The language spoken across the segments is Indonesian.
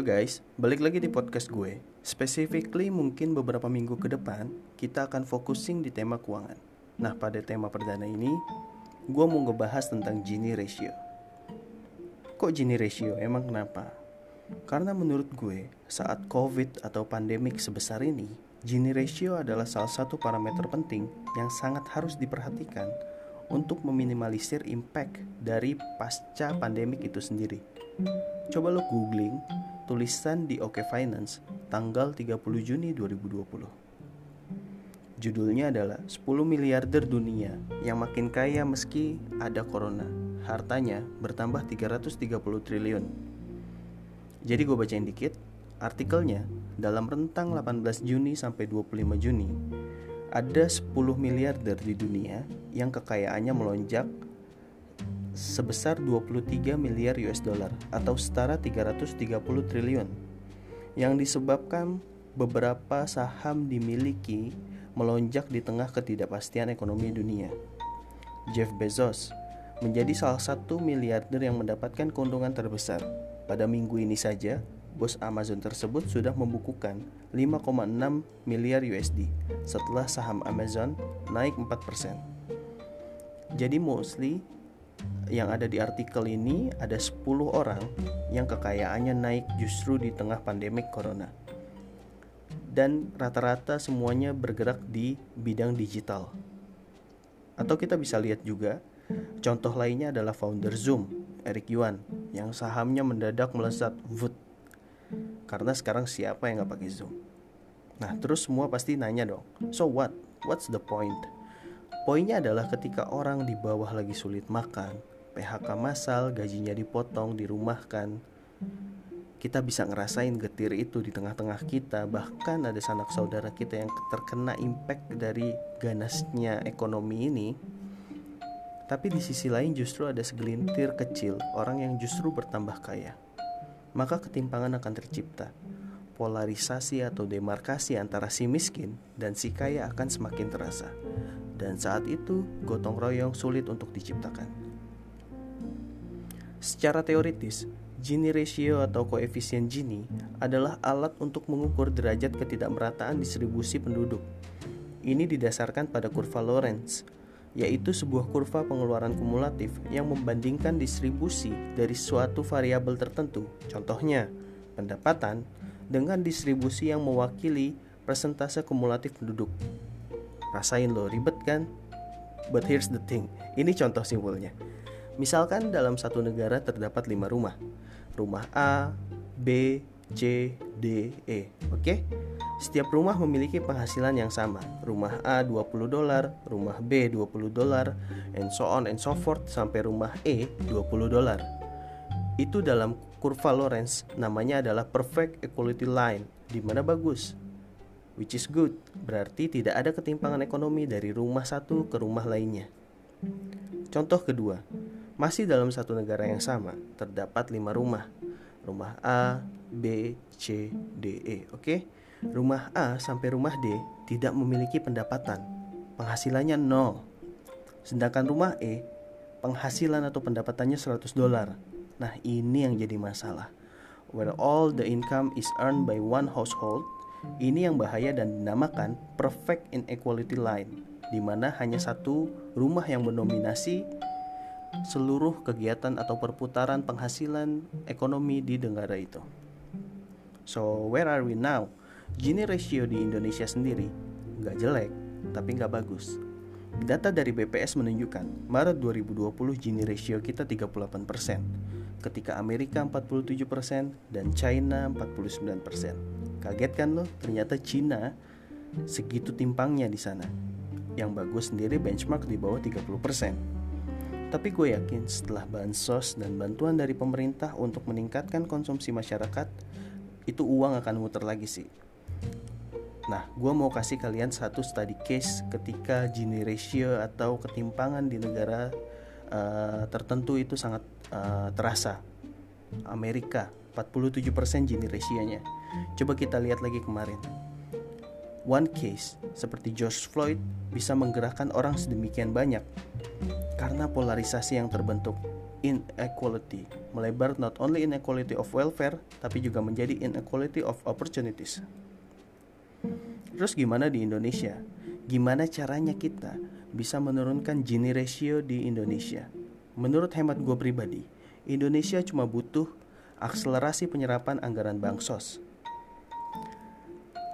Halo guys, balik lagi di podcast gue. Specifically mungkin beberapa minggu ke depan kita akan focusing di tema keuangan. Nah pada tema perdana ini, gue mau ngebahas tentang Gini Ratio. Kok Gini Ratio? Emang kenapa? Karena menurut gue, saat COVID atau pandemik sebesar ini, Gini Ratio adalah salah satu parameter penting yang sangat harus diperhatikan untuk meminimalisir impact dari pasca pandemik itu sendiri. Coba lo googling tulisan di OK Finance tanggal 30 Juni 2020. Judulnya adalah 10 miliarder dunia yang makin kaya meski ada corona. Hartanya bertambah 330 triliun. Jadi gue bacain dikit artikelnya dalam rentang 18 Juni sampai 25 Juni ada 10 miliarder di dunia yang kekayaannya melonjak sebesar 23 miliar US dollar atau setara 330 triliun yang disebabkan beberapa saham dimiliki melonjak di tengah ketidakpastian ekonomi dunia. Jeff Bezos menjadi salah satu miliarder yang mendapatkan keuntungan terbesar. Pada minggu ini saja, bos Amazon tersebut sudah membukukan 5,6 miliar USD setelah saham Amazon naik 4%. Jadi mostly yang ada di artikel ini ada 10 orang yang kekayaannya naik justru di tengah pandemik corona. Dan rata-rata semuanya bergerak di bidang digital. Atau kita bisa lihat juga contoh lainnya adalah founder Zoom, Eric Yuan, yang sahamnya mendadak melesat vut. Karena sekarang siapa yang nggak pakai Zoom? Nah, terus semua pasti nanya dong, so what? What's the point? Poinnya adalah ketika orang di bawah lagi sulit makan, PHK massal, gajinya dipotong, dirumahkan. Kita bisa ngerasain getir itu di tengah-tengah kita, bahkan ada sanak saudara kita yang terkena impact dari ganasnya ekonomi ini. Tapi di sisi lain justru ada segelintir kecil orang yang justru bertambah kaya. Maka ketimpangan akan tercipta. Polarisasi atau demarkasi antara si miskin dan si kaya akan semakin terasa. Dan saat itu, gotong royong sulit untuk diciptakan. Secara teoritis, Gini ratio atau koefisien Gini adalah alat untuk mengukur derajat ketidakmerataan distribusi penduduk. Ini didasarkan pada kurva Lorenz, yaitu sebuah kurva pengeluaran kumulatif yang membandingkan distribusi dari suatu variabel tertentu, contohnya pendapatan, dengan distribusi yang mewakili persentase kumulatif penduduk. Rasain lo ribet kan? But here's the thing, ini contoh simpulnya. Misalkan dalam satu negara terdapat lima rumah. Rumah A, B, C, D, E. Oke? Setiap rumah memiliki penghasilan yang sama. Rumah A 20 dolar, rumah B 20 dolar, and so on and so forth sampai rumah E 20 dolar. Itu dalam kurva Lorenz namanya adalah perfect equality line, di mana bagus. Which is good, berarti tidak ada ketimpangan ekonomi dari rumah satu ke rumah lainnya. Contoh kedua, masih dalam satu negara yang sama, terdapat lima rumah. Rumah A, B, C, D, E. Oke, rumah A sampai rumah D tidak memiliki pendapatan. Penghasilannya nol. Sedangkan rumah E, penghasilan atau pendapatannya 100 dolar. Nah, ini yang jadi masalah. Where all the income is earned by one household, ini yang bahaya dan dinamakan perfect inequality line, di mana hanya satu rumah yang mendominasi seluruh kegiatan atau perputaran penghasilan ekonomi di negara itu. So, where are we now? Gini ratio di Indonesia sendiri nggak jelek, tapi nggak bagus. Data dari BPS menunjukkan Maret 2020 Gini ratio kita 38%, ketika Amerika 47% dan China 49%. Kaget kan lo? Ternyata China segitu timpangnya di sana. Yang bagus sendiri benchmark di bawah 30%. Tapi gue yakin setelah bansos dan bantuan dari pemerintah untuk meningkatkan konsumsi masyarakat, itu uang akan muter lagi sih. Nah, gue mau kasih kalian satu study case ketika Gini ratio atau ketimpangan di negara uh, tertentu itu sangat uh, terasa. Amerika 47% Gini ratio-nya. Coba kita lihat lagi kemarin. One case seperti George Floyd bisa menggerakkan orang sedemikian banyak karena polarisasi yang terbentuk. inequality, melebar not only inequality of welfare, tapi juga menjadi inequality of opportunities. Terus gimana di Indonesia? Gimana caranya kita bisa menurunkan Gini ratio di Indonesia? Menurut hemat gue pribadi, Indonesia cuma butuh akselerasi penyerapan anggaran bansos.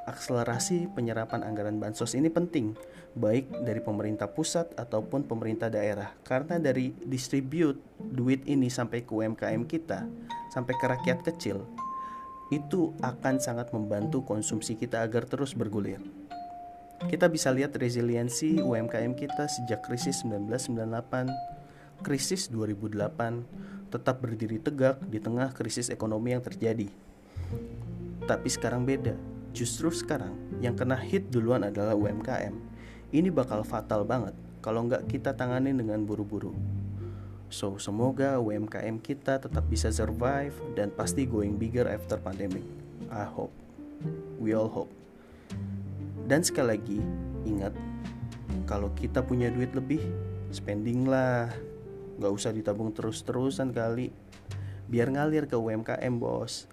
Akselerasi penyerapan anggaran bansos ini penting baik dari pemerintah pusat ataupun pemerintah daerah karena dari distribute duit ini sampai ke UMKM kita sampai ke rakyat kecil itu akan sangat membantu konsumsi kita agar terus bergulir. Kita bisa lihat resiliensi UMKM kita sejak krisis 1998, krisis 2008 tetap berdiri tegak di tengah krisis ekonomi yang terjadi. Tapi sekarang beda. Justru sekarang yang kena hit duluan adalah UMKM ini bakal fatal banget kalau nggak kita tangani dengan buru-buru. So, semoga UMKM kita tetap bisa survive dan pasti going bigger after pandemic. I hope. We all hope. Dan sekali lagi, ingat, kalau kita punya duit lebih, spending lah. Gak usah ditabung terus-terusan kali. Biar ngalir ke UMKM, bos.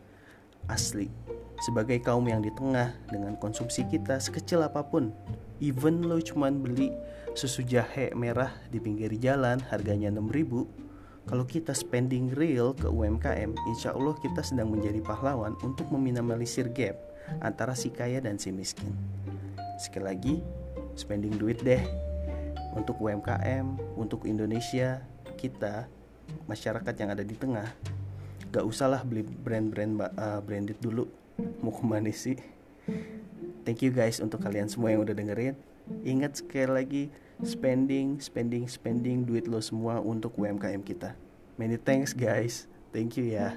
Asli, sebagai kaum yang di tengah dengan konsumsi kita sekecil apa pun, even lo cuman beli susu jahe merah di pinggir jalan harganya 6000 kalau kita spending real ke UMKM insya Allah kita sedang menjadi pahlawan untuk meminimalisir gap antara si kaya dan si miskin. Sekali lagi spending duit deh. Untuk UMKM untuk Indonesia kita masyarakat yang ada di tengah gak usahlah beli brand-brand uh, branded dulu mau ke mana sih Thank you guys untuk kalian semua yang udah dengerin. Ingat sekali lagi spending, spending, spending duit lo semua untuk UMKM kita. Many thanks guys. Thank you ya.